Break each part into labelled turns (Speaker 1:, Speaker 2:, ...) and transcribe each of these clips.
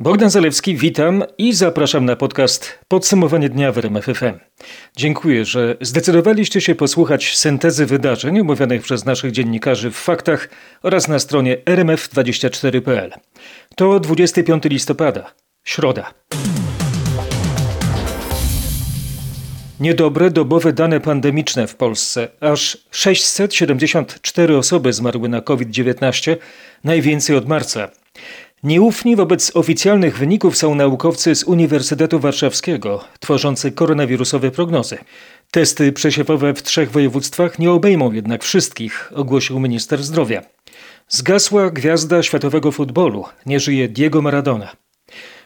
Speaker 1: Bogdan Zalewski, witam i zapraszam na podcast Podsumowanie dnia w RMF FM. Dziękuję, że zdecydowaliście się posłuchać syntezy wydarzeń omówionych przez naszych dziennikarzy w faktach oraz na stronie rmf24.pl. To 25 listopada, środa. Niedobre dobowe dane pandemiczne w Polsce. Aż 674 osoby zmarły na COVID-19, najwięcej od marca. Nieufni wobec oficjalnych wyników są naukowcy z Uniwersytetu Warszawskiego, tworzący koronawirusowe prognozy. Testy przesiewowe w trzech województwach nie obejmą jednak wszystkich, ogłosił minister zdrowia. Zgasła gwiazda światowego futbolu, nie żyje Diego Maradona.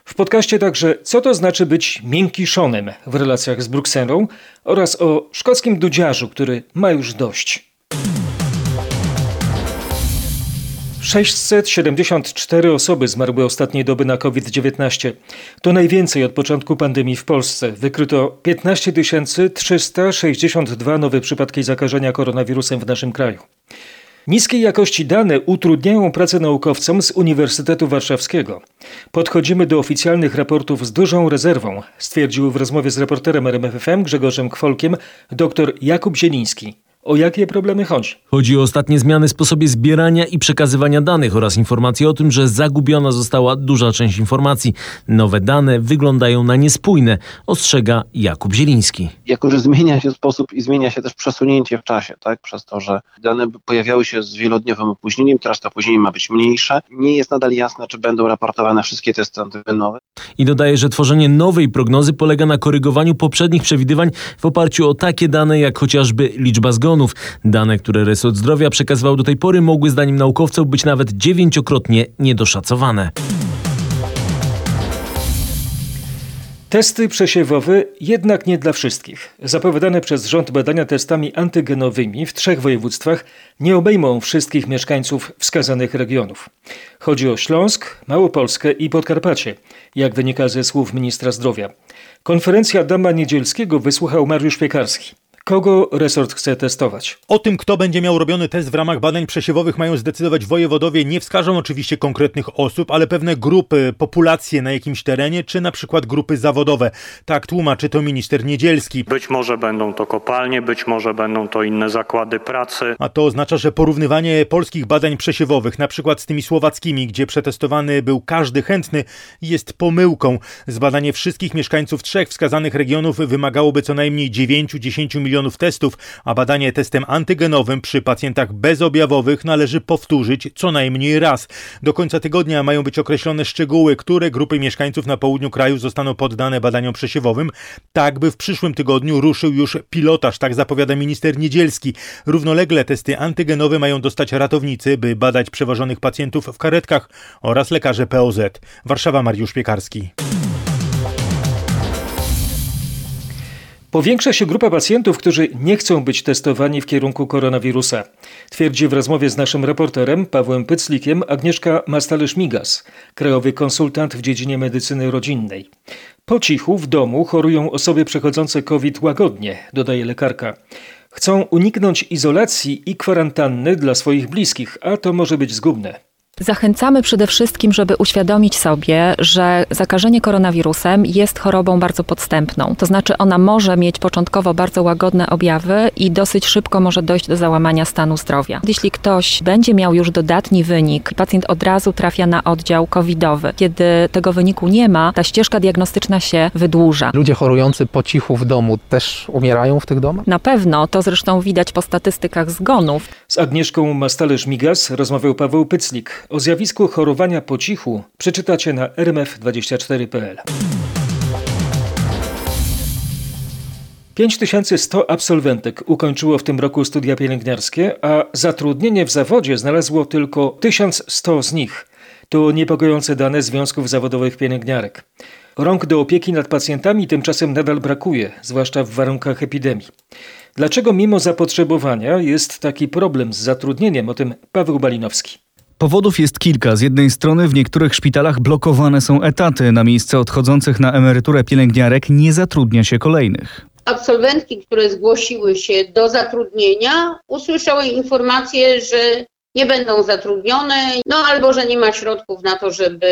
Speaker 1: W podcaście także, co to znaczy być miękkiszonem w relacjach z Brukselą oraz o szkockim dudziarzu, który ma już dość. 674 osoby zmarły ostatniej doby na COVID-19. To najwięcej od początku pandemii w Polsce. Wykryto 15 362 nowe przypadki zakażenia koronawirusem w naszym kraju. Niskiej jakości dane utrudniają pracę naukowcom z Uniwersytetu Warszawskiego. Podchodzimy do oficjalnych raportów z dużą rezerwą, stwierdził w rozmowie z reporterem RMFFM Grzegorzem Kwolkiem dr Jakub Zieliński. O jakie problemy chodzi?
Speaker 2: Chodzi o ostatnie zmiany w sposobie zbierania i przekazywania danych oraz informacje o tym, że zagubiona została duża część informacji. Nowe dane wyglądają na niespójne, ostrzega Jakub Zieliński.
Speaker 3: Jako, że zmienia się sposób i zmienia się też przesunięcie w czasie, tak? Przez to, że dane pojawiały się z wielodniowym opóźnieniem, teraz to opóźnienie ma być mniejsze. Nie jest nadal jasne, czy będą raportowane wszystkie testy antygenowe.
Speaker 2: I dodaje, że tworzenie nowej prognozy polega na korygowaniu poprzednich przewidywań w oparciu o takie dane, jak chociażby liczba zgonów Dane, które resort zdrowia przekazywał do tej pory, mogły zdaniem naukowców być nawet dziewięciokrotnie niedoszacowane.
Speaker 1: Testy przesiewowe jednak nie dla wszystkich. Zapowiadane przez rząd badania testami antygenowymi w trzech województwach nie obejmą wszystkich mieszkańców wskazanych regionów. Chodzi o Śląsk, Małopolskę i Podkarpacie, jak wynika ze słów ministra zdrowia. Konferencja Dama Niedzielskiego wysłuchał Mariusz Piekarski. Kogo resort chce testować?
Speaker 4: O tym, kto będzie miał robiony test w ramach badań przesiewowych mają zdecydować wojewodowie. Nie wskażą oczywiście konkretnych osób, ale pewne grupy, populacje na jakimś terenie, czy na przykład grupy zawodowe. Tak tłumaczy to minister Niedzielski.
Speaker 5: Być może będą to kopalnie, być może będą to inne zakłady pracy.
Speaker 4: A to oznacza, że porównywanie polskich badań przesiewowych, na przykład z tymi słowackimi, gdzie przetestowany był każdy chętny, jest pomyłką. Zbadanie wszystkich mieszkańców trzech wskazanych regionów wymagałoby co najmniej 9-10 milionów milionów testów, a badanie testem antygenowym przy pacjentach bezobjawowych należy powtórzyć co najmniej raz. Do końca tygodnia mają być określone szczegóły, które grupy mieszkańców na południu kraju zostaną poddane badaniom przesiewowym, tak by w przyszłym tygodniu ruszył już pilotaż, tak zapowiada minister Niedzielski. Równolegle testy antygenowe mają dostać ratownicy, by badać przewożonych pacjentów w karetkach oraz lekarze POZ. Warszawa Mariusz Piekarski.
Speaker 1: Powiększa się grupa pacjentów, którzy nie chcą być testowani w kierunku koronawirusa. Twierdzi w rozmowie z naszym reporterem Pawłem Pyclikiem Agnieszka Mastalerz-Migas, krajowy konsultant w dziedzinie medycyny rodzinnej. Po cichu w domu chorują osoby przechodzące COVID łagodnie, dodaje lekarka. Chcą uniknąć izolacji i kwarantanny dla swoich bliskich, a to może być zgubne.
Speaker 6: Zachęcamy przede wszystkim, żeby uświadomić sobie, że zakażenie koronawirusem jest chorobą bardzo podstępną. To znaczy, ona może mieć początkowo bardzo łagodne objawy i dosyć szybko może dojść do załamania stanu zdrowia. Jeśli ktoś będzie miał już dodatni wynik, pacjent od razu trafia na oddział covidowy. Kiedy tego wyniku nie ma, ta ścieżka diagnostyczna się wydłuża.
Speaker 7: Ludzie chorujący po cichu w domu też umierają w tych domach?
Speaker 6: Na pewno, to zresztą widać po statystykach zgonów.
Speaker 1: Z Agnieszką Mastalerz-Migas rozmawiał Paweł Pyclik. O zjawisku chorowania po cichu przeczytacie na rmf24.pl. 5100 absolwentek ukończyło w tym roku studia pielęgniarskie, a zatrudnienie w zawodzie znalazło tylko 1100 z nich. To niepokojące dane związków zawodowych pielęgniarek. Rąk do opieki nad pacjentami tymczasem nadal brakuje, zwłaszcza w warunkach epidemii. Dlaczego mimo zapotrzebowania jest taki problem z zatrudnieniem? O tym Paweł Balinowski.
Speaker 8: Powodów jest kilka. Z jednej strony w niektórych szpitalach blokowane są etaty. Na miejsce odchodzących na emeryturę pielęgniarek nie zatrudnia się kolejnych.
Speaker 9: Absolwentki, które zgłosiły się do zatrudnienia, usłyszały informację, że nie będą zatrudnione, no albo że nie ma środków na to, żeby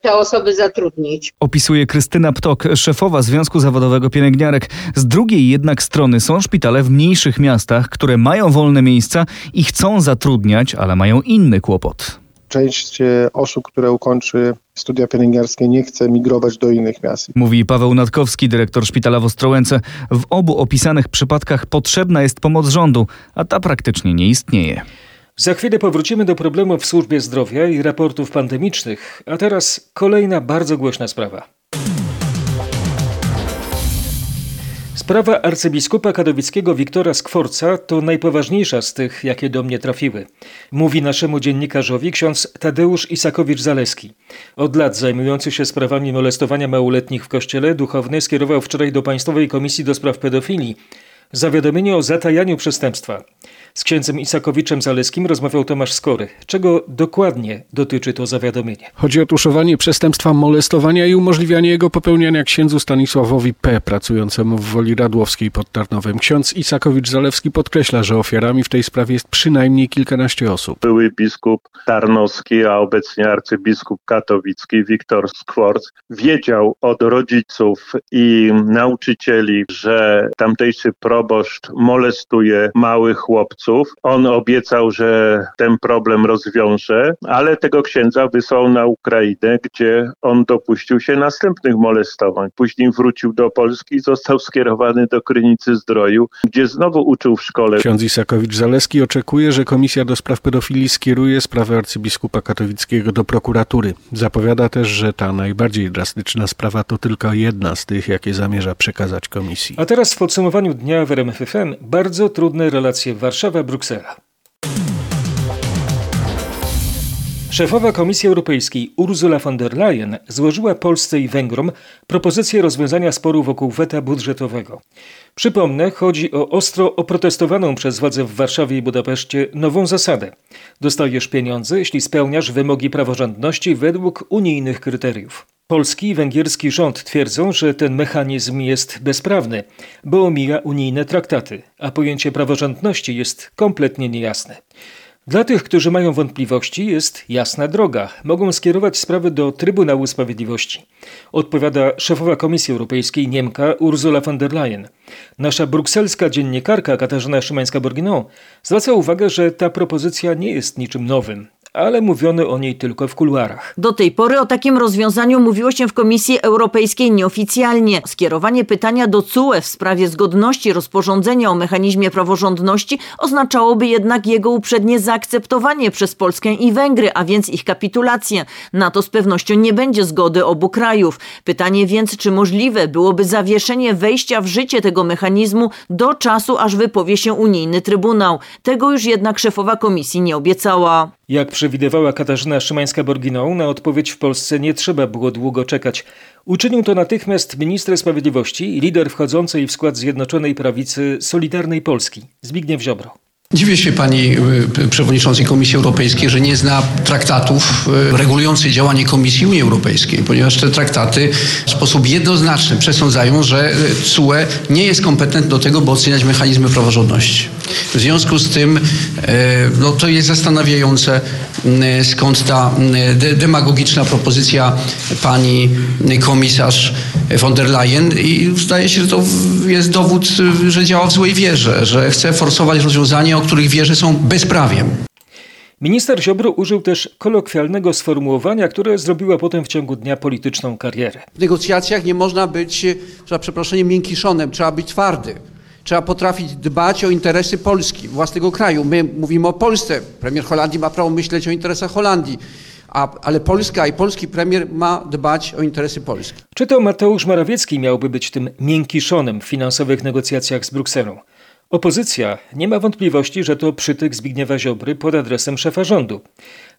Speaker 9: te osoby zatrudnić.
Speaker 8: Opisuje Krystyna Ptok, szefowa Związku Zawodowego Pielęgniarek. Z drugiej jednak strony są szpitale w mniejszych miastach, które mają wolne miejsca i chcą zatrudniać, ale mają inny kłopot.
Speaker 10: Część e, osób, które ukończy studia pielęgniarskie nie chce migrować do innych miast.
Speaker 8: Mówi Paweł Natkowski, dyrektor szpitala w Ostrołęce. W obu opisanych przypadkach potrzebna jest pomoc rządu, a ta praktycznie nie istnieje.
Speaker 1: Za chwilę powrócimy do problemów w służbie zdrowia i raportów pandemicznych, a teraz kolejna bardzo głośna sprawa. Sprawa arcybiskupa katowickiego Wiktora Skworca to najpoważniejsza z tych, jakie do mnie trafiły. Mówi naszemu dziennikarzowi ksiądz Tadeusz Isakowicz-Zaleski. Od lat zajmujący się sprawami molestowania małoletnich w kościele, duchowny skierował wczoraj do Państwowej Komisji do Spraw Pedofilii zawiadomienie o zatajaniu przestępstwa. Z księdzem Isakowiczem Zaleskim rozmawiał Tomasz Skory. Czego dokładnie dotyczy to zawiadomienie?
Speaker 11: Chodzi o tuszowanie przestępstwa molestowania i umożliwianie jego popełniania księdzu Stanisławowi P., pracującemu w Woli Radłowskiej pod Tarnowem. Ksiądz Isakowicz-Zalewski podkreśla, że ofiarami w tej sprawie jest przynajmniej kilkanaście osób.
Speaker 12: Były biskup Tarnowski, a obecnie arcybiskup katowicki Wiktor Skworc wiedział od rodziców i nauczycieli, że tamtejszy proboszcz molestuje małych chłopców. On obiecał, że ten problem rozwiąże, ale tego księdza wysłał na Ukrainę, gdzie on dopuścił się następnych molestowań. Później wrócił do Polski i został skierowany do Krynicy Zdroju, gdzie znowu uczył w szkole.
Speaker 11: Ksiądz Isakowicz-Zaleski oczekuje, że Komisja do Spraw Pedofilii skieruje sprawę arcybiskupa katowickiego do prokuratury. Zapowiada też, że ta najbardziej drastyczna sprawa to tylko jedna z tych, jakie zamierza przekazać komisji.
Speaker 1: A teraz w podsumowaniu dnia w RMFFM bardzo trudne relacje Warszawa-Bruksela. Szefowa Komisji Europejskiej Ursula von der Leyen złożyła Polsce i Węgrom propozycję rozwiązania sporu wokół weta budżetowego. Przypomnę, chodzi o ostro oprotestowaną przez władze w Warszawie i Budapeszcie nową zasadę. Dostajesz pieniądze, jeśli spełniasz wymogi praworządności według unijnych kryteriów. Polski i węgierski rząd twierdzą, że ten mechanizm jest bezprawny, bo omija unijne traktaty, a pojęcie praworządności jest kompletnie niejasne. Dla tych, którzy mają wątpliwości, jest jasna droga. Mogą skierować sprawy do Trybunału Sprawiedliwości. Odpowiada szefowa Komisji Europejskiej Niemka Ursula von der Leyen. Nasza brukselska dziennikarka Katarzyna Szymańska-Borginą zwraca uwagę, że ta propozycja nie jest niczym nowym ale mówiono o niej tylko w kuluarach.
Speaker 13: Do tej pory o takim rozwiązaniu mówiło się w Komisji Europejskiej nieoficjalnie. Skierowanie pytania do CUE w sprawie zgodności rozporządzenia o mechanizmie praworządności oznaczałoby jednak jego uprzednie zaakceptowanie przez Polskę i Węgry, a więc ich kapitulację. Na to z pewnością nie będzie zgody obu krajów. Pytanie więc, czy możliwe byłoby zawieszenie wejścia w życie tego mechanizmu do czasu, aż wypowie się unijny Trybunał. Tego już jednak szefowa komisji nie obiecała.
Speaker 1: Jak przewidywała Katarzyna Szymańska-Borginą, na odpowiedź w Polsce nie trzeba było długo czekać. Uczynił to natychmiast minister sprawiedliwości i lider wchodzącej w skład Zjednoczonej Prawicy Solidarnej Polski, Zbigniew Ziobro.
Speaker 14: Dziwię się pani y, przewodniczącej Komisji Europejskiej, że nie zna traktatów y, regulujących działanie Komisji Unii Europejskiej, ponieważ te traktaty w sposób jednoznaczny przesądzają, że CUE nie jest kompetentny do tego, by oceniać mechanizmy praworządności. W związku z tym no, to jest zastanawiające, skąd ta demagogiczna propozycja pani komisarz von der Leyen i zdaje się, że to jest dowód, że działa w złej wierze, że chce forsować rozwiązania, o których wierzy są bezprawiem.
Speaker 1: Minister Ziobro użył też kolokwialnego sformułowania, które zrobiło potem w ciągu dnia polityczną karierę.
Speaker 14: W negocjacjach nie można być, za przeproszeniem, miękkiszonem, trzeba być twardy. Trzeba potrafić dbać o interesy Polski, własnego kraju. My mówimy o Polsce. Premier Holandii ma prawo myśleć o interesach Holandii. A, ale Polska i polski premier ma dbać o interesy Polski.
Speaker 1: Czy to Mateusz Morawiecki miałby być tym miękkiszonem w finansowych negocjacjach z Brukselą? Opozycja nie ma wątpliwości, że to przytyk Zbigniewa Ziobry pod adresem szefa rządu.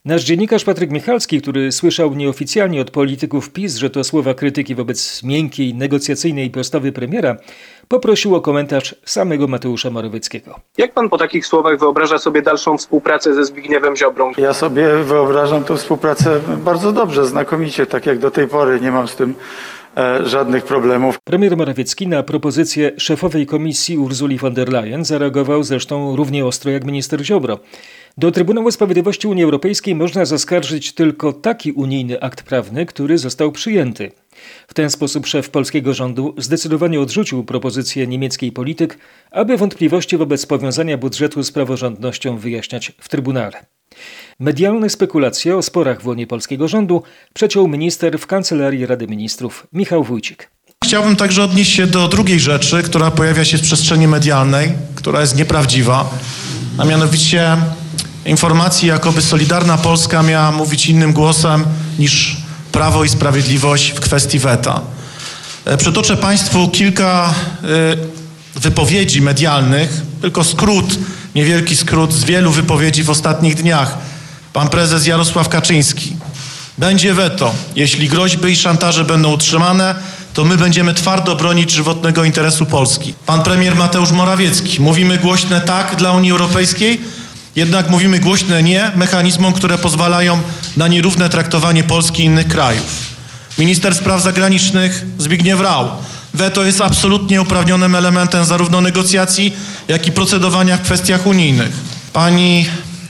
Speaker 1: Nasz dziennikarz Patryk Michalski, który słyszał nieoficjalnie od polityków PiS, że to słowa krytyki wobec miękkiej, negocjacyjnej postawy premiera, poprosił o komentarz samego Mateusza Morawieckiego.
Speaker 15: Jak pan po takich słowach wyobraża sobie dalszą współpracę ze Zbigniewem Ziobrą?
Speaker 16: Ja sobie wyobrażam tę współpracę bardzo dobrze, znakomicie, tak jak do tej pory. Nie mam z tym żadnych problemów.
Speaker 1: Premier Morawiecki na propozycję szefowej komisji Ursuli von der Leyen zareagował zresztą równie ostro jak minister Ziobro. Do Trybunału Sprawiedliwości Unii Europejskiej można zaskarżyć tylko taki unijny akt prawny, który został przyjęty. W ten sposób szef polskiego rządu zdecydowanie odrzucił propozycję niemieckiej polityk, aby wątpliwości wobec powiązania budżetu z praworządnością wyjaśniać w Trybunale. Medialne spekulacje o sporach w łonie polskiego rządu przeciął minister w Kancelarii Rady Ministrów Michał Wójcik.
Speaker 17: Chciałbym także odnieść się do drugiej rzeczy, która pojawia się w przestrzeni medialnej, która jest nieprawdziwa, a mianowicie informacji, jakoby Solidarna Polska miała mówić innym głosem niż Prawo i Sprawiedliwość w kwestii weta. E, przytoczę Państwu kilka y, wypowiedzi medialnych, tylko skrót, niewielki skrót z wielu wypowiedzi w ostatnich dniach. Pan prezes Jarosław Kaczyński. Będzie weto. Jeśli groźby i szantaże będą utrzymane, to my będziemy twardo bronić żywotnego interesu Polski. Pan premier Mateusz Morawiecki. Mówimy głośne tak dla Unii Europejskiej, jednak mówimy głośne nie mechanizmom, które pozwalają na nierówne traktowanie Polski i innych krajów. Minister Spraw Zagranicznych Zbigniew Rau. Weto jest absolutnie uprawnionym elementem zarówno negocjacji, jak i procedowania w kwestiach unijnych. Pani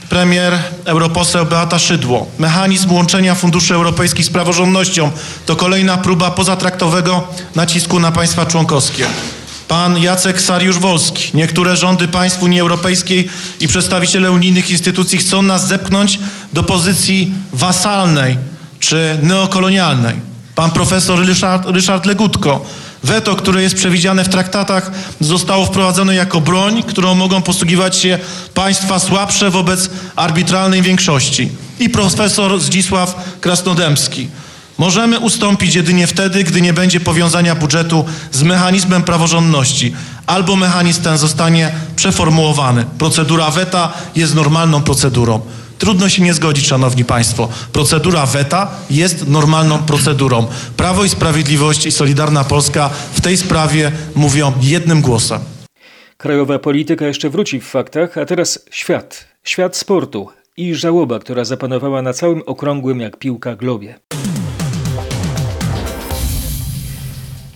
Speaker 17: premier europoseł Beata Szydło. Mechanizm łączenia funduszy europejskich z praworządnością to kolejna próba pozatraktowego nacisku na państwa członkowskie. Pan Jacek Sariusz-Wolski. Niektóre rządy państw Unii Europejskiej i przedstawiciele unijnych instytucji chcą nas zepchnąć do pozycji wasalnej czy neokolonialnej. Pan profesor Ryszard, Ryszard Legutko. Weto, które jest przewidziane w traktatach, zostało wprowadzone jako broń, którą mogą posługiwać się państwa słabsze wobec arbitralnej większości. I profesor Zdzisław Krasnodębski. Możemy ustąpić jedynie wtedy, gdy nie będzie powiązania budżetu z mechanizmem praworządności, albo mechanizm ten zostanie przeformułowany. Procedura weta jest normalną procedurą. Trudno się nie zgodzić, szanowni państwo. Procedura weta jest normalną procedurą. Prawo i Sprawiedliwość i Solidarna Polska w tej sprawie mówią jednym głosem.
Speaker 1: Krajowa polityka jeszcze wróci w faktach, a teraz świat. Świat sportu i żałoba, która zapanowała na całym okrągłym jak piłka globie.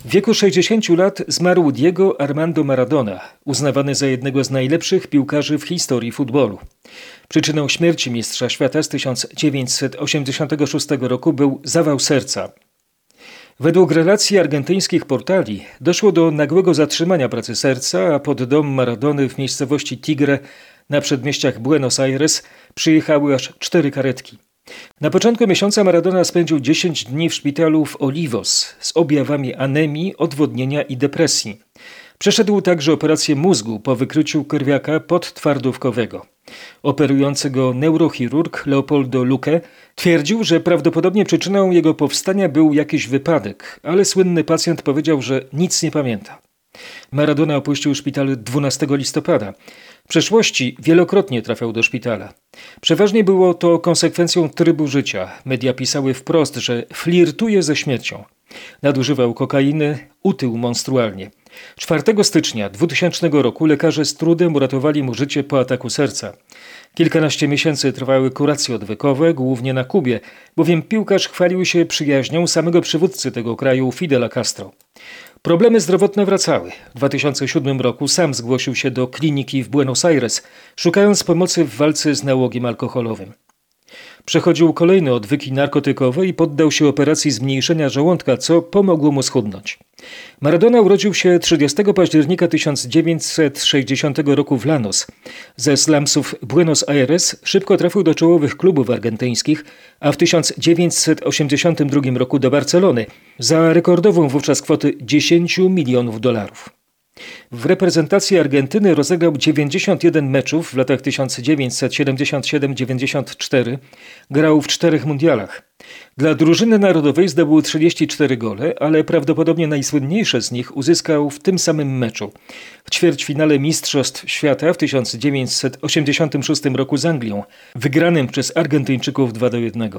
Speaker 1: W wieku 60 lat zmarł Diego Armando Maradona, uznawany za jednego z najlepszych piłkarzy w historii futbolu. Przyczyną śmierci mistrza świata z 1986 roku był zawał serca. Według relacji argentyńskich portali doszło do nagłego zatrzymania pracy serca, a pod dom Maradony w miejscowości Tigre na przedmieściach Buenos Aires przyjechały aż cztery karetki. Na początku miesiąca Maradona spędził 10 dni w szpitalu w Olivos z objawami anemii, odwodnienia i depresji. Przeszedł także operację mózgu po wykryciu krwiaka podtwardówkowego. Operujący go neurochirurg Leopoldo Luque twierdził, że prawdopodobnie przyczyną jego powstania był jakiś wypadek, ale słynny pacjent powiedział, że nic nie pamięta. Maradona opuścił szpital 12 listopada. W przeszłości wielokrotnie trafiał do szpitala. Przeważnie było to konsekwencją trybu życia. Media pisały wprost, że flirtuje ze śmiercią. Nadużywał kokainy, utył monstrualnie. 4 stycznia 2000 roku lekarze z trudem uratowali mu życie po ataku serca. Kilkanaście miesięcy trwały kuracje odwykowe, głównie na Kubie, bowiem piłkarz chwalił się przyjaźnią samego przywódcy tego kraju Fidela Castro. Problemy zdrowotne wracały. W 2007 roku sam zgłosił się do kliniki w Buenos Aires, szukając pomocy w walce z nałogiem alkoholowym. Przechodził kolejne odwyki narkotykowe i poddał się operacji zmniejszenia żołądka, co pomogło mu schudnąć. Maradona urodził się 30 października 1960 roku w Lanos. Ze slumsów Buenos Aires szybko trafił do czołowych klubów argentyńskich, a w 1982 roku do Barcelony za rekordową wówczas kwotę 10 milionów dolarów. W reprezentacji Argentyny rozegrał 91 meczów w latach 1977-94. Grał w czterech mundialach. Dla drużyny narodowej zdobył 34 gole, ale prawdopodobnie najsłynniejsze z nich uzyskał w tym samym meczu. W ćwierćfinale Mistrzostw Świata w 1986 roku z Anglią, wygranym przez Argentyńczyków 2 do 1.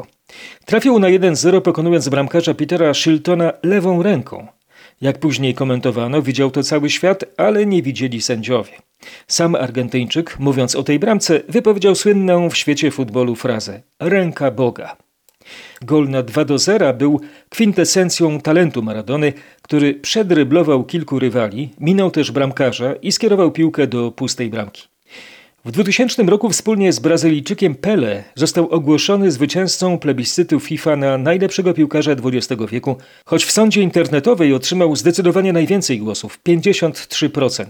Speaker 1: Trafił na 1-0 pokonując bramkarza Petera Shiltona lewą ręką. Jak później komentowano, widział to cały świat, ale nie widzieli sędziowie. Sam Argentyńczyk, mówiąc o tej bramce, wypowiedział słynną w świecie futbolu frazę: Ręka Boga. Gol na 2 do 0 był kwintesencją talentu Maradony, który przedryblował kilku rywali, minął też bramkarza i skierował piłkę do pustej bramki. W 2000 roku wspólnie z Brazylijczykiem Pele został ogłoszony zwycięzcą plebiscytu FIFA na najlepszego piłkarza XX wieku, choć w sądzie internetowej otrzymał zdecydowanie najwięcej głosów 53%.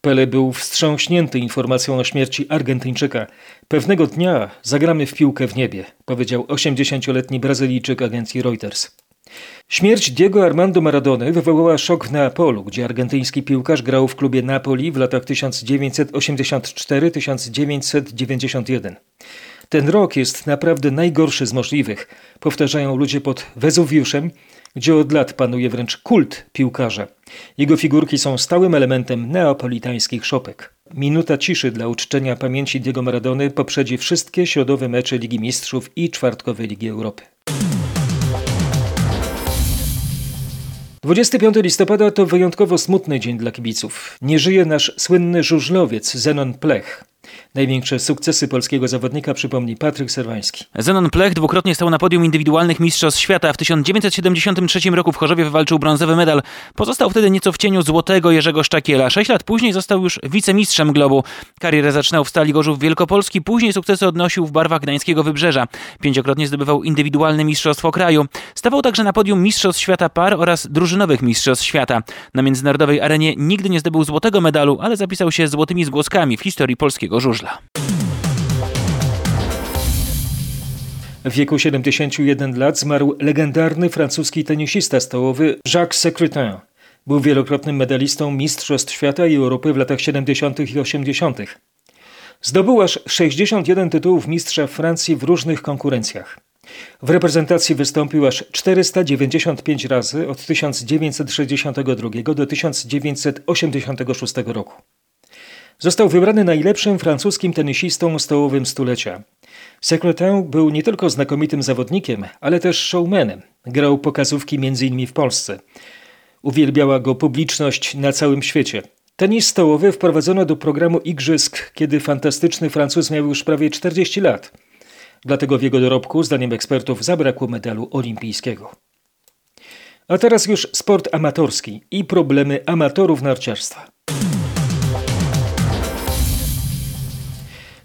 Speaker 1: Pele był wstrząśnięty informacją o śmierci Argentyńczyka. Pewnego dnia zagramy w piłkę w niebie, powiedział 80-letni Brazylijczyk agencji Reuters. Śmierć Diego Armando Maradony wywołała szok w Neapolu, gdzie argentyński piłkarz grał w klubie Napoli w latach 1984-1991. Ten rok jest naprawdę najgorszy z możliwych, powtarzają ludzie pod Wezuwiuszem, gdzie od lat panuje wręcz kult piłkarza. Jego figurki są stałym elementem neapolitańskich szopek. Minuta ciszy dla uczczenia pamięci Diego Maradony poprzedzi wszystkie środowe mecze Ligi Mistrzów i czwartkowej Ligi Europy. 25 listopada to wyjątkowo smutny dzień dla kibiców. Nie żyje nasz słynny żużlowiec Zenon Plech. Największe sukcesy polskiego zawodnika przypomni Patryk Serwański.
Speaker 18: Zenon Plech dwukrotnie stał na podium indywidualnych mistrzostw świata. W 1973 roku w Chorzowie wywalczył brązowy medal. Pozostał wtedy nieco w cieniu złotego Jerzego Sztakiela. Sześć lat później został już wicemistrzem Globu. Karierę zaczynał w Stali Gorzów Wielkopolski, później sukcesy odnosił w barwach gdańskiego Wybrzeża. Pięciokrotnie zdobywał indywidualne mistrzostwo kraju. Stawał także na podium mistrzostw świata par oraz drużynowych mistrzostw świata. Na międzynarodowej arenie nigdy nie zdobył złotego medalu, ale zapisał się złotymi zgłoskami w historii polskiego żużla.
Speaker 1: W wieku 71 lat zmarł legendarny francuski tenisista stołowy Jacques Secretin. Był wielokrotnym medalistą Mistrzostw Świata i Europy w latach 70. i 80. Zdobył aż 61 tytułów mistrza Francji w różnych konkurencjach. W reprezentacji wystąpił aż 495 razy od 1962 do 1986 roku. Został wybrany najlepszym francuskim tenisistą stołowym stulecia. Secretin był nie tylko znakomitym zawodnikiem, ale też showmanem. Grał pokazówki m.in. w Polsce. Uwielbiała go publiczność na całym świecie. Tenis stołowy wprowadzono do programu Igrzysk, kiedy fantastyczny Francuz miał już prawie 40 lat. Dlatego w jego dorobku, zdaniem ekspertów, zabrakło medalu olimpijskiego. A teraz już sport amatorski i problemy amatorów narciarstwa.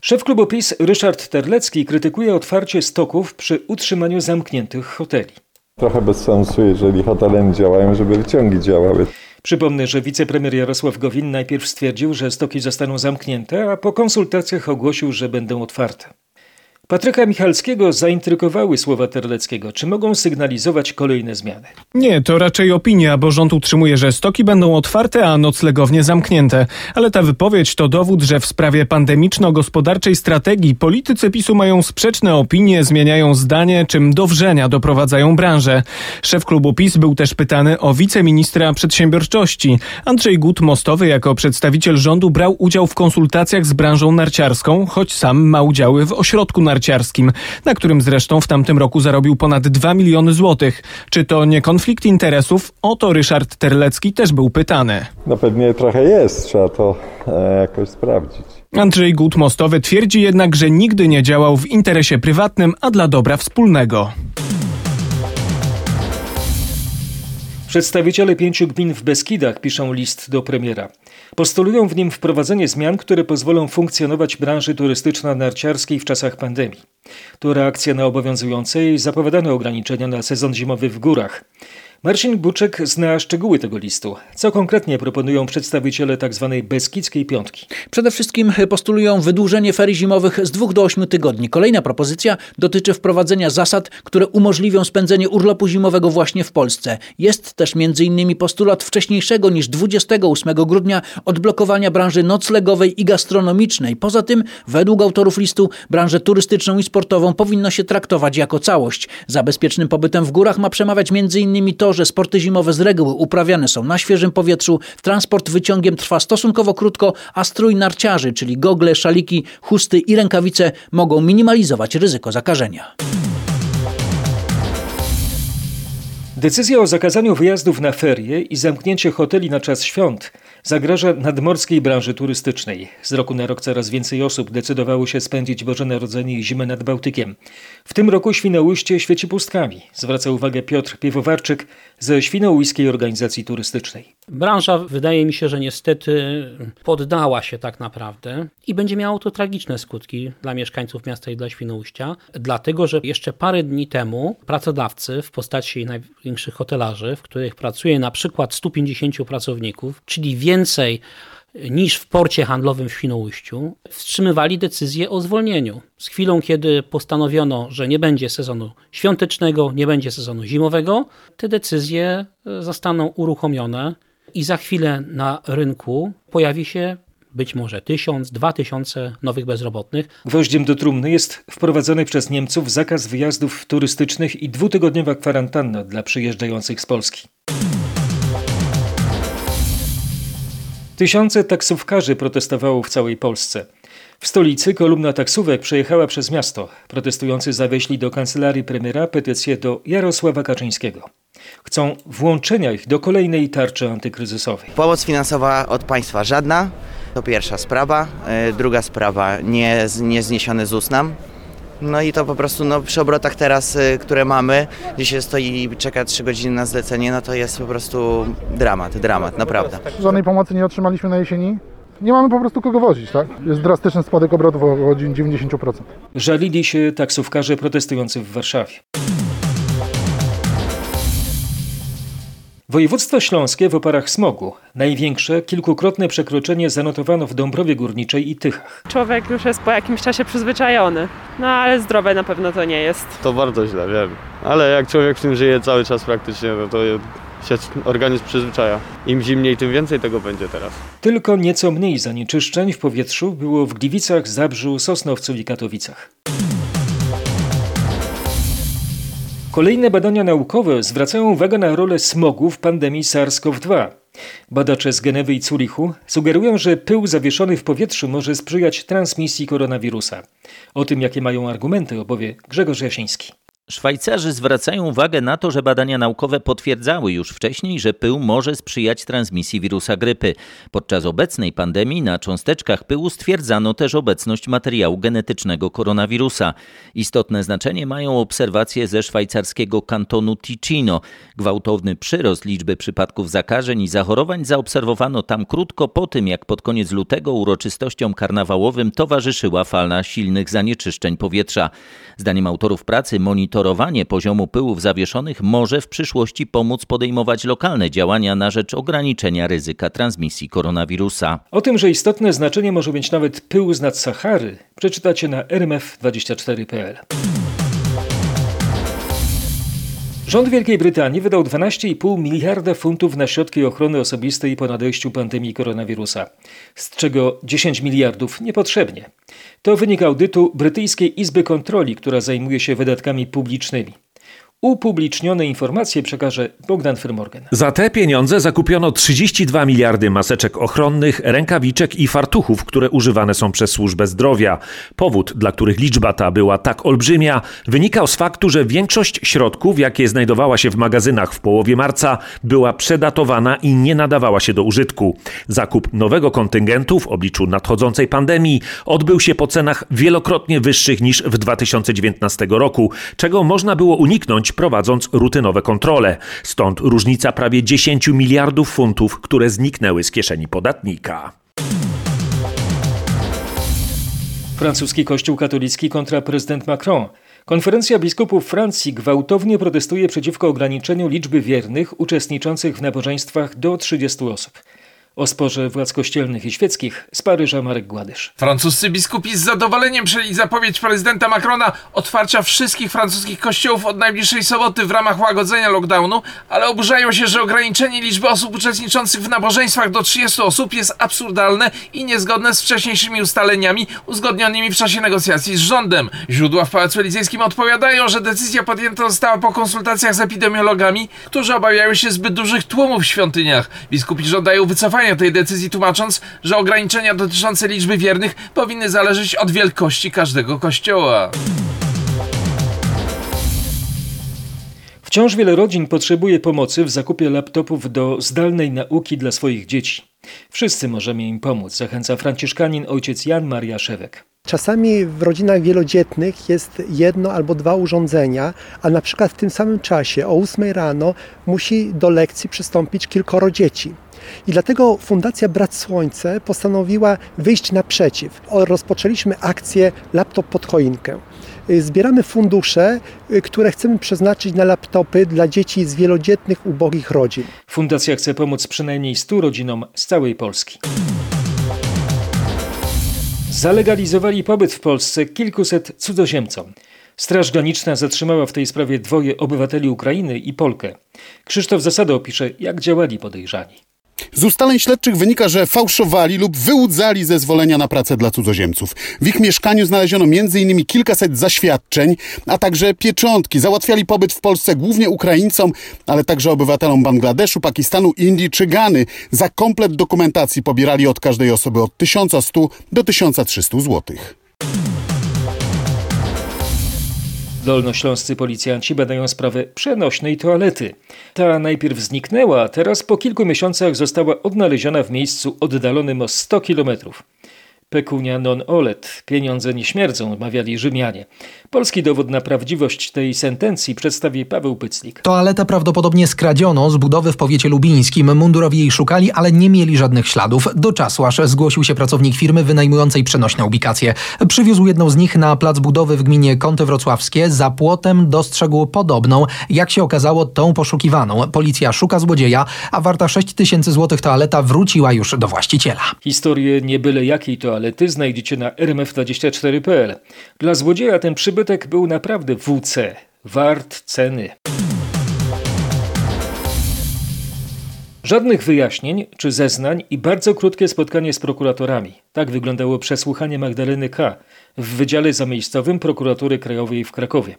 Speaker 1: Szef klubu PiS Ryszard Terlecki krytykuje otwarcie stoków przy utrzymaniu zamkniętych hoteli.
Speaker 19: Trochę bez sensu, jeżeli hotele nie działają, żeby wyciągi działały.
Speaker 1: Przypomnę, że wicepremier Jarosław Gowin najpierw stwierdził, że stoki zostaną zamknięte, a po konsultacjach ogłosił, że będą otwarte. Patryka Michalskiego zaintrygowały słowa Terleckiego. Czy mogą sygnalizować kolejne zmiany?
Speaker 20: Nie, to raczej opinia, bo rząd utrzymuje, że stoki będą otwarte, a noclegownie zamknięte. Ale ta wypowiedź to dowód, że w sprawie pandemiczno-gospodarczej strategii politycy PiSu mają sprzeczne opinie, zmieniają zdanie, czym do wrzenia doprowadzają branżę. Szef klubu PiS był też pytany o wiceministra przedsiębiorczości. Andrzej Gut-Mostowy jako przedstawiciel rządu brał udział w konsultacjach z branżą narciarską, choć sam ma udziały w ośrodku narciarskim narciarskim, na którym zresztą w tamtym roku zarobił ponad 2 miliony złotych. Czy to nie konflikt interesów? O to Ryszard Terlecki też był pytany.
Speaker 19: No pewnie trochę jest, trzeba to e, jakoś sprawdzić.
Speaker 20: Andrzej Gut-Mostowy twierdzi jednak, że nigdy nie działał w interesie prywatnym, a dla dobra wspólnego.
Speaker 1: Przedstawiciele pięciu gmin w Beskidach piszą list do premiera. Postulują w nim wprowadzenie zmian, które pozwolą funkcjonować branży turystyczno-narciarskiej w czasach pandemii. To reakcja na obowiązujące i zapowiadane ograniczenia na sezon zimowy w górach. Marcin Buczek zna szczegóły tego listu. Co konkretnie proponują przedstawiciele tzw. Tak Beskidzkiej Piątki?
Speaker 21: Przede wszystkim postulują wydłużenie ferii zimowych z dwóch do ośmiu tygodni. Kolejna propozycja dotyczy wprowadzenia zasad, które umożliwią spędzenie urlopu zimowego właśnie w Polsce. Jest też m.in. postulat wcześniejszego niż 28 grudnia odblokowania branży noclegowej i gastronomicznej. Poza tym, według autorów listu, branżę turystyczną i sportową powinno się traktować jako całość. Za bezpiecznym pobytem w górach ma przemawiać m.in. to, że sporty zimowe z reguły uprawiane są na świeżym powietrzu, transport wyciągiem trwa stosunkowo krótko, a strój narciarzy, czyli gogle, szaliki, chusty i rękawice mogą minimalizować ryzyko zakażenia.
Speaker 1: Decyzja o zakazaniu wyjazdów na ferie i zamknięcie hoteli na czas świąt zagraża nadmorskiej branży turystycznej. Z roku na rok coraz więcej osób decydowało się spędzić Boże Narodzenie i zimę nad Bałtykiem. W tym roku Świnoujście świeci pustkami, zwraca uwagę Piotr Piewowarczyk ze Świnoujskiej Organizacji Turystycznej.
Speaker 22: Branża wydaje mi się, że niestety poddała się tak naprawdę i będzie miało to tragiczne skutki dla mieszkańców miasta i dla Świnoujścia, dlatego że jeszcze parę dni temu pracodawcy w postaci największych hotelarzy, w których pracuje na przykład 150 pracowników, czyli więcej niż w porcie handlowym w Świnoujściu, wstrzymywali decyzję o zwolnieniu. Z chwilą, kiedy postanowiono, że nie będzie sezonu świątecznego, nie będzie sezonu zimowego, te decyzje zostaną uruchomione i za chwilę na rynku pojawi się być może tysiąc, dwa tysiące nowych bezrobotnych.
Speaker 1: Gwoździem do trumny jest wprowadzony przez Niemców zakaz wyjazdów turystycznych i dwutygodniowa kwarantanna dla przyjeżdżających z Polski. Tysiące taksówkarzy protestowało w całej Polsce. W stolicy kolumna taksówek przejechała przez miasto. Protestujący zawieźli do kancelarii premiera petycję do Jarosława Kaczyńskiego. Chcą włączenia ich do kolejnej tarczy antykryzysowej.
Speaker 23: Pomoc finansowa od państwa żadna. To pierwsza sprawa. Druga sprawa, nie, nie zniesiony ZUS nam. No i to po prostu no, przy obrotach teraz, które mamy, gdzie się stoi i czeka 3 godziny na zlecenie, no to jest po prostu dramat, dramat, naprawdę.
Speaker 24: Żadnej pomocy nie otrzymaliśmy na jesieni. Nie mamy po prostu kogo wozić, tak? Jest drastyczny spadek obrotów o 90%.
Speaker 1: Żalili się taksówkarze protestujący w Warszawie. Województwo śląskie w oparach smogu. Największe, kilkukrotne przekroczenie zanotowano w Dąbrowie Górniczej i Tychach.
Speaker 25: Człowiek już jest po jakimś czasie przyzwyczajony, no ale zdrowe na pewno to nie jest.
Speaker 26: To bardzo źle, wiem. Ale jak człowiek w tym żyje cały czas praktycznie, no to się organizm przyzwyczaja. Im zimniej, tym więcej tego będzie teraz.
Speaker 1: Tylko nieco mniej zanieczyszczeń w powietrzu było w Gliwicach, Zabrzu, Sosnowcu i Katowicach. Kolejne badania naukowe zwracają uwagę na rolę smogu w pandemii SARS-CoV-2. Badacze z Genewy i Zurichu sugerują, że pył zawieszony w powietrzu może sprzyjać transmisji koronawirusa. O tym, jakie mają argumenty, opowie Grzegorz Jasiński.
Speaker 27: Szwajcarzy zwracają uwagę na to, że badania naukowe potwierdzały już wcześniej, że pył może sprzyjać transmisji wirusa grypy. Podczas obecnej pandemii na cząsteczkach pyłu stwierdzano też obecność materiału genetycznego koronawirusa. Istotne znaczenie mają obserwacje ze szwajcarskiego kantonu Ticino. Gwałtowny przyrost liczby przypadków zakażeń i zachorowań zaobserwowano tam krótko po tym, jak pod koniec lutego uroczystościom karnawałowym towarzyszyła fala silnych zanieczyszczeń powietrza. Zdaniem autorów pracy monitor monitorowanie poziomu pyłów zawieszonych może w przyszłości pomóc podejmować lokalne działania na rzecz ograniczenia ryzyka transmisji koronawirusa.
Speaker 1: O tym, że istotne znaczenie może mieć nawet pył z nad Sahary, przeczytacie na rmf24.pl. Rząd Wielkiej Brytanii wydał 12,5 miliarda funtów na środki ochrony osobistej po nadejściu pandemii koronawirusa, z czego 10 miliardów niepotrzebnie. To wynik audytu Brytyjskiej Izby Kontroli, która zajmuje się wydatkami publicznymi. Upublicznione informacje przekaże Bogdan Frymorgan.
Speaker 28: Za te pieniądze zakupiono 32 miliardy maseczek ochronnych, rękawiczek i fartuchów, które używane są przez służbę zdrowia. Powód, dla których liczba ta była tak olbrzymia, wynikał z faktu, że większość środków, jakie znajdowała się w magazynach w połowie marca, była przedatowana i nie nadawała się do użytku. Zakup nowego kontyngentu w obliczu nadchodzącej pandemii odbył się po cenach wielokrotnie wyższych niż w 2019 roku, czego można było uniknąć prowadząc rutynowe kontrole. Stąd różnica prawie 10 miliardów funtów, które zniknęły z kieszeni podatnika.
Speaker 1: Francuski Kościół katolicki kontra prezydent Macron. Konferencja biskupów Francji gwałtownie protestuje przeciwko ograniczeniu liczby wiernych uczestniczących w nabożeństwach do 30 osób. O sporze władz kościelnych i świeckich z Paryża Marek Gładysz.
Speaker 29: Francuscy biskupi z zadowoleniem przyjęli zapowiedź prezydenta Macrona otwarcia wszystkich francuskich kościołów od najbliższej soboty w ramach łagodzenia lockdownu, ale oburzają się, że ograniczenie liczby osób uczestniczących w nabożeństwach do 30 osób jest absurdalne i niezgodne z wcześniejszymi ustaleniami uzgodnionymi w czasie negocjacji z rządem. Źródła w Pałacu Elizejskim odpowiadają, że decyzja podjęta została po konsultacjach z epidemiologami, którzy obawiają się zbyt dużych tłumów w świątyniach. Biskupi żądają wycofania tej decyzji, tłumacząc, że ograniczenia dotyczące liczby wiernych powinny zależeć od wielkości każdego kościoła.
Speaker 1: Wciąż wiele rodzin potrzebuje pomocy w zakupie laptopów do zdalnej nauki dla swoich dzieci. Wszyscy możemy im pomóc, zachęca franciszkanin ojciec Jan Maria Szewek.
Speaker 30: Czasami w rodzinach wielodzietnych jest jedno albo dwa urządzenia, a na przykład w tym samym czasie o 8 rano musi do lekcji przystąpić kilkoro dzieci. I dlatego Fundacja Brat Słońce postanowiła wyjść naprzeciw. Rozpoczęliśmy akcję Laptop pod choinkę. Zbieramy fundusze, które chcemy przeznaczyć na laptopy dla dzieci z wielodzietnych, ubogich rodzin.
Speaker 1: Fundacja chce pomóc przynajmniej 100 rodzinom z całej Polski. Zalegalizowali pobyt w Polsce kilkuset cudzoziemcom. Straż Graniczna zatrzymała w tej sprawie dwoje obywateli Ukrainy i Polkę. Krzysztof Zasada opisze, jak działali podejrzani.
Speaker 31: Z ustaleń śledczych wynika, że fałszowali lub wyłudzali zezwolenia na pracę dla cudzoziemców. W ich mieszkaniu znaleziono m.in. kilkaset zaświadczeń, a także pieczątki. Załatwiali pobyt w Polsce głównie Ukraińcom, ale także obywatelom Bangladeszu, Pakistanu, Indii czy Gany. Za komplet dokumentacji pobierali od każdej osoby od 1100 do 1300 złotych.
Speaker 1: Dolnośląscy policjanci badają sprawę przenośnej toalety. Ta najpierw zniknęła, a teraz po kilku miesiącach została odnaleziona w miejscu oddalonym o 100 kilometrów. Pecunia non olet, pieniądze nie śmierdzą, mawiali Rzymianie. Polski dowód na prawdziwość tej sentencji przedstawi Paweł Pyclik.
Speaker 32: Toaletę prawdopodobnie skradziono z budowy w powiecie lubińskim. Mundurowi jej szukali, ale nie mieli żadnych śladów. Do czasu aż zgłosił się pracownik firmy wynajmującej przenośne ubikacje. Przywiózł jedną z nich na plac budowy w gminie Kąty Wrocławskie. Za płotem dostrzegł podobną, jak się okazało, tą poszukiwaną. Policja szuka złodzieja, a warta 6 tysięcy złotych toaleta wróciła już do właściciela.
Speaker 1: Historię nie byle jakiej toalety znajdziecie na rmf24.pl. Dla złodzieja ten przybytek był naprawdę WC, wart ceny. Żadnych wyjaśnień czy zeznań i bardzo krótkie spotkanie z prokuratorami. Tak wyglądało przesłuchanie Magdaleny K. w Wydziale Zamiejscowym Prokuratury Krajowej w Krakowie.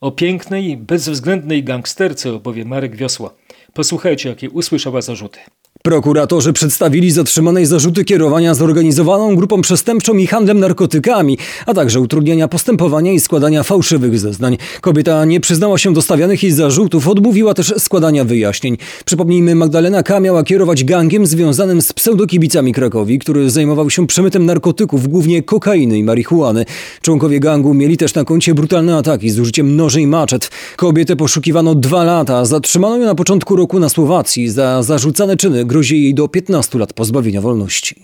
Speaker 1: O pięknej, bezwzględnej gangsterce opowie Marek Wiosła. Posłuchajcie, jakie usłyszała zarzuty.
Speaker 33: Prokuratorzy przedstawili zatrzymanej zarzuty kierowania zorganizowaną grupą przestępczą i handlem narkotykami, a także utrudniania postępowania i składania fałszywych zeznań. Kobieta nie przyznała się do stawianych jej zarzutów, odmówiła też składania wyjaśnień. Przypomnijmy, Magdalena K. miała kierować gangiem związanym z pseudokibicami Krakowi, który zajmował się przemytem narkotyków, głównie kokainy i marihuany. Członkowie gangu mieli też na koncie brutalne ataki z użyciem noży i maczet. Kobietę poszukiwano dwa lata, zatrzymano ją na początku roku na Słowacji za zarzucane czyny grozi jej do 15 lat pozbawienia wolności.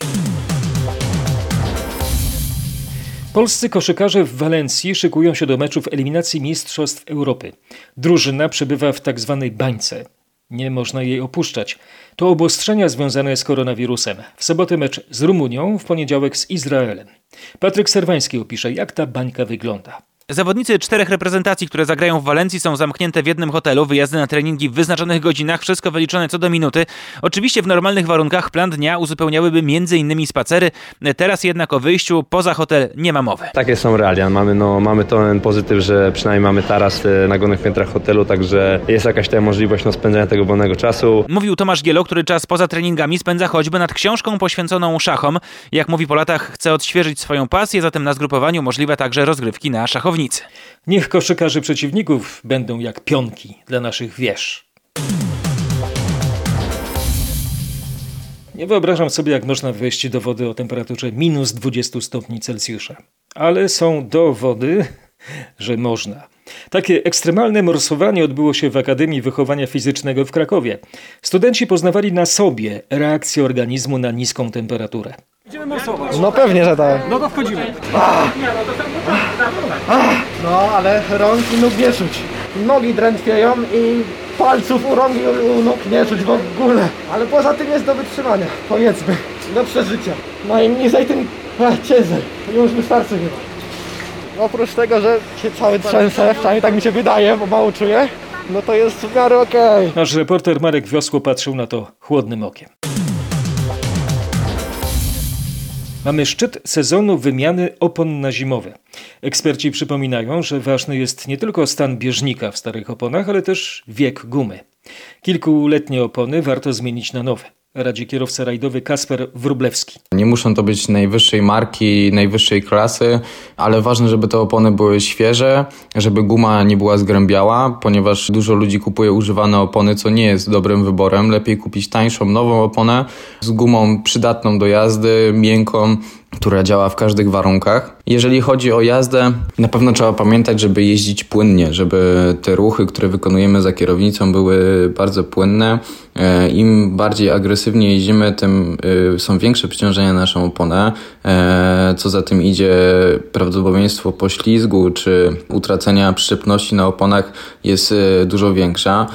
Speaker 1: Polscy koszykarze w Walencji szykują się do meczów eliminacji Mistrzostw Europy. Drużyna przebywa w tak zwanej bańce. Nie można jej opuszczać. To obostrzenia związane z koronawirusem. W sobotę mecz z Rumunią, w poniedziałek z Izraelem. Patryk Serwański opisze, jak ta bańka wygląda.
Speaker 18: Zawodnicy czterech reprezentacji, które zagrają w Walencji są zamknięte w jednym hotelu, wyjazdy na treningi w wyznaczonych godzinach, wszystko wyliczone co do minuty. Oczywiście w normalnych warunkach plan dnia uzupełniałyby m.in. spacery, teraz jednak o wyjściu poza hotel nie ma mowy.
Speaker 34: Takie są realia, mamy, no, mamy ten pozytyw, że przynajmniej mamy taras na górnych piętrach hotelu, także jest jakaś ta możliwość no, spędzenia tego wolnego czasu.
Speaker 18: Mówił Tomasz Gielo, który czas poza treningami spędza choćby nad książką poświęconą szachom. Jak mówi po latach, chce odświeżyć swoją pasję, zatem na zgrupowaniu możliwe także rozgrywki na szachownicy.
Speaker 1: Niech koszykarze przeciwników będą jak pionki dla naszych wież. Nie wyobrażam sobie, jak można wejść do wody o temperaturze minus 20 stopni Celsjusza. Ale są dowody, że można. Takie ekstremalne morsowanie odbyło się w Akademii Wychowania Fizycznego w Krakowie. Studenci poznawali na sobie reakcję organizmu na niską temperaturę.
Speaker 35: Idziemy morsować.
Speaker 30: No pewnie, że tak.
Speaker 35: No to wchodzimy.
Speaker 30: No, ale rąk i nóg nie czuć. Nogi drętwieją i palców u rąk i u nóg nie czuć w ogóle. Ale poza tym jest do wytrzymania, powiedzmy, do przeżycia. No i niżej tym ciężej. Już wystarczy chyba. Oprócz tego, że się cały trzęsę, przynajmniej tak mi się wydaje, bo mało czuję, no to jest w miarę okej.
Speaker 1: Nasz reporter Marek Wiosło patrzył na to chłodnym okiem. Mamy szczyt sezonu wymiany opon na zimowe. Eksperci przypominają, że ważny jest nie tylko stan bieżnika w starych oponach, ale też wiek gumy. Kilkuletnie opony warto zmienić na nowe. Radzi kierowca rajdowy Kasper Wrublewski.
Speaker 36: Nie muszą to być najwyższej marki, najwyższej klasy, ale ważne, żeby te opony były świeże, żeby guma nie była zgrębiała, ponieważ dużo ludzi kupuje używane opony, co nie jest dobrym wyborem. Lepiej kupić tańszą, nową oponę z gumą przydatną do jazdy, miękką która działa w każdych warunkach. Jeżeli chodzi o jazdę, na pewno trzeba pamiętać, żeby jeździć płynnie, żeby te ruchy, które wykonujemy za kierownicą były bardzo płynne. E, Im bardziej agresywnie jeździmy, tym y, są większe przeciążenia na naszą oponę. E, Co za tym idzie, prawdopodobieństwo poślizgu czy utracenia przyczepności na oponach jest dużo większa.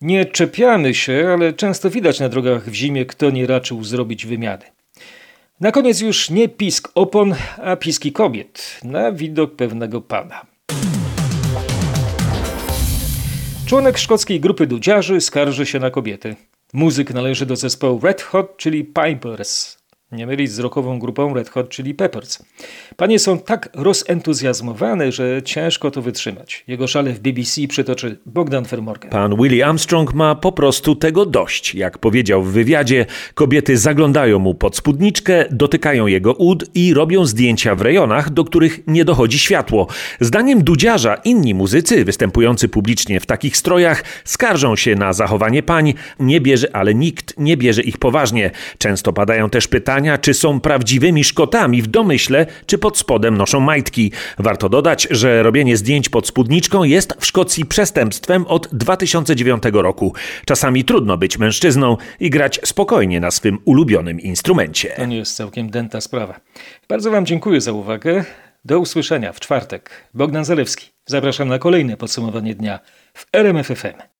Speaker 1: Nie czepiamy się, ale często widać na drogach w zimie, kto nie raczył zrobić wymiany. Na koniec już nie pisk opon, a piski kobiet na widok pewnego pana. Członek szkockiej grupy dudziarzy skarży się na kobiety. Muzyk należy do zespołu Red Hot, czyli Pipers. Nie mylić z rockową grupą Red Hot, czyli Peppers. Panie są tak rozentuzjazmowane, że ciężko to wytrzymać. Jego szale w BBC przytoczy Bogdan Fermorgan.
Speaker 28: Pan Willie Armstrong ma po prostu tego dość. Jak powiedział w wywiadzie, kobiety zaglądają mu pod spódniczkę, dotykają jego ud i robią zdjęcia w rejonach, do których nie dochodzi światło. Zdaniem Dudziarza inni muzycy występujący publicznie w takich strojach skarżą się na zachowanie pań. Nie bierze, ale nikt nie bierze ich poważnie. Często padają też pytania, czy są prawdziwymi Szkotami w domyśle, czy pod spodem noszą majtki. Warto dodać, że robienie zdjęć pod spódniczką jest w Szkocji przestępstwem od 2009 roku. Czasami trudno być mężczyzną i grać spokojnie na swym ulubionym instrumencie.
Speaker 1: To nie jest całkiem dęta sprawa. Bardzo Wam dziękuję za uwagę. Do usłyszenia w czwartek. Bogdan Zalewski. Zapraszam na kolejne podsumowanie dnia w RMFFM.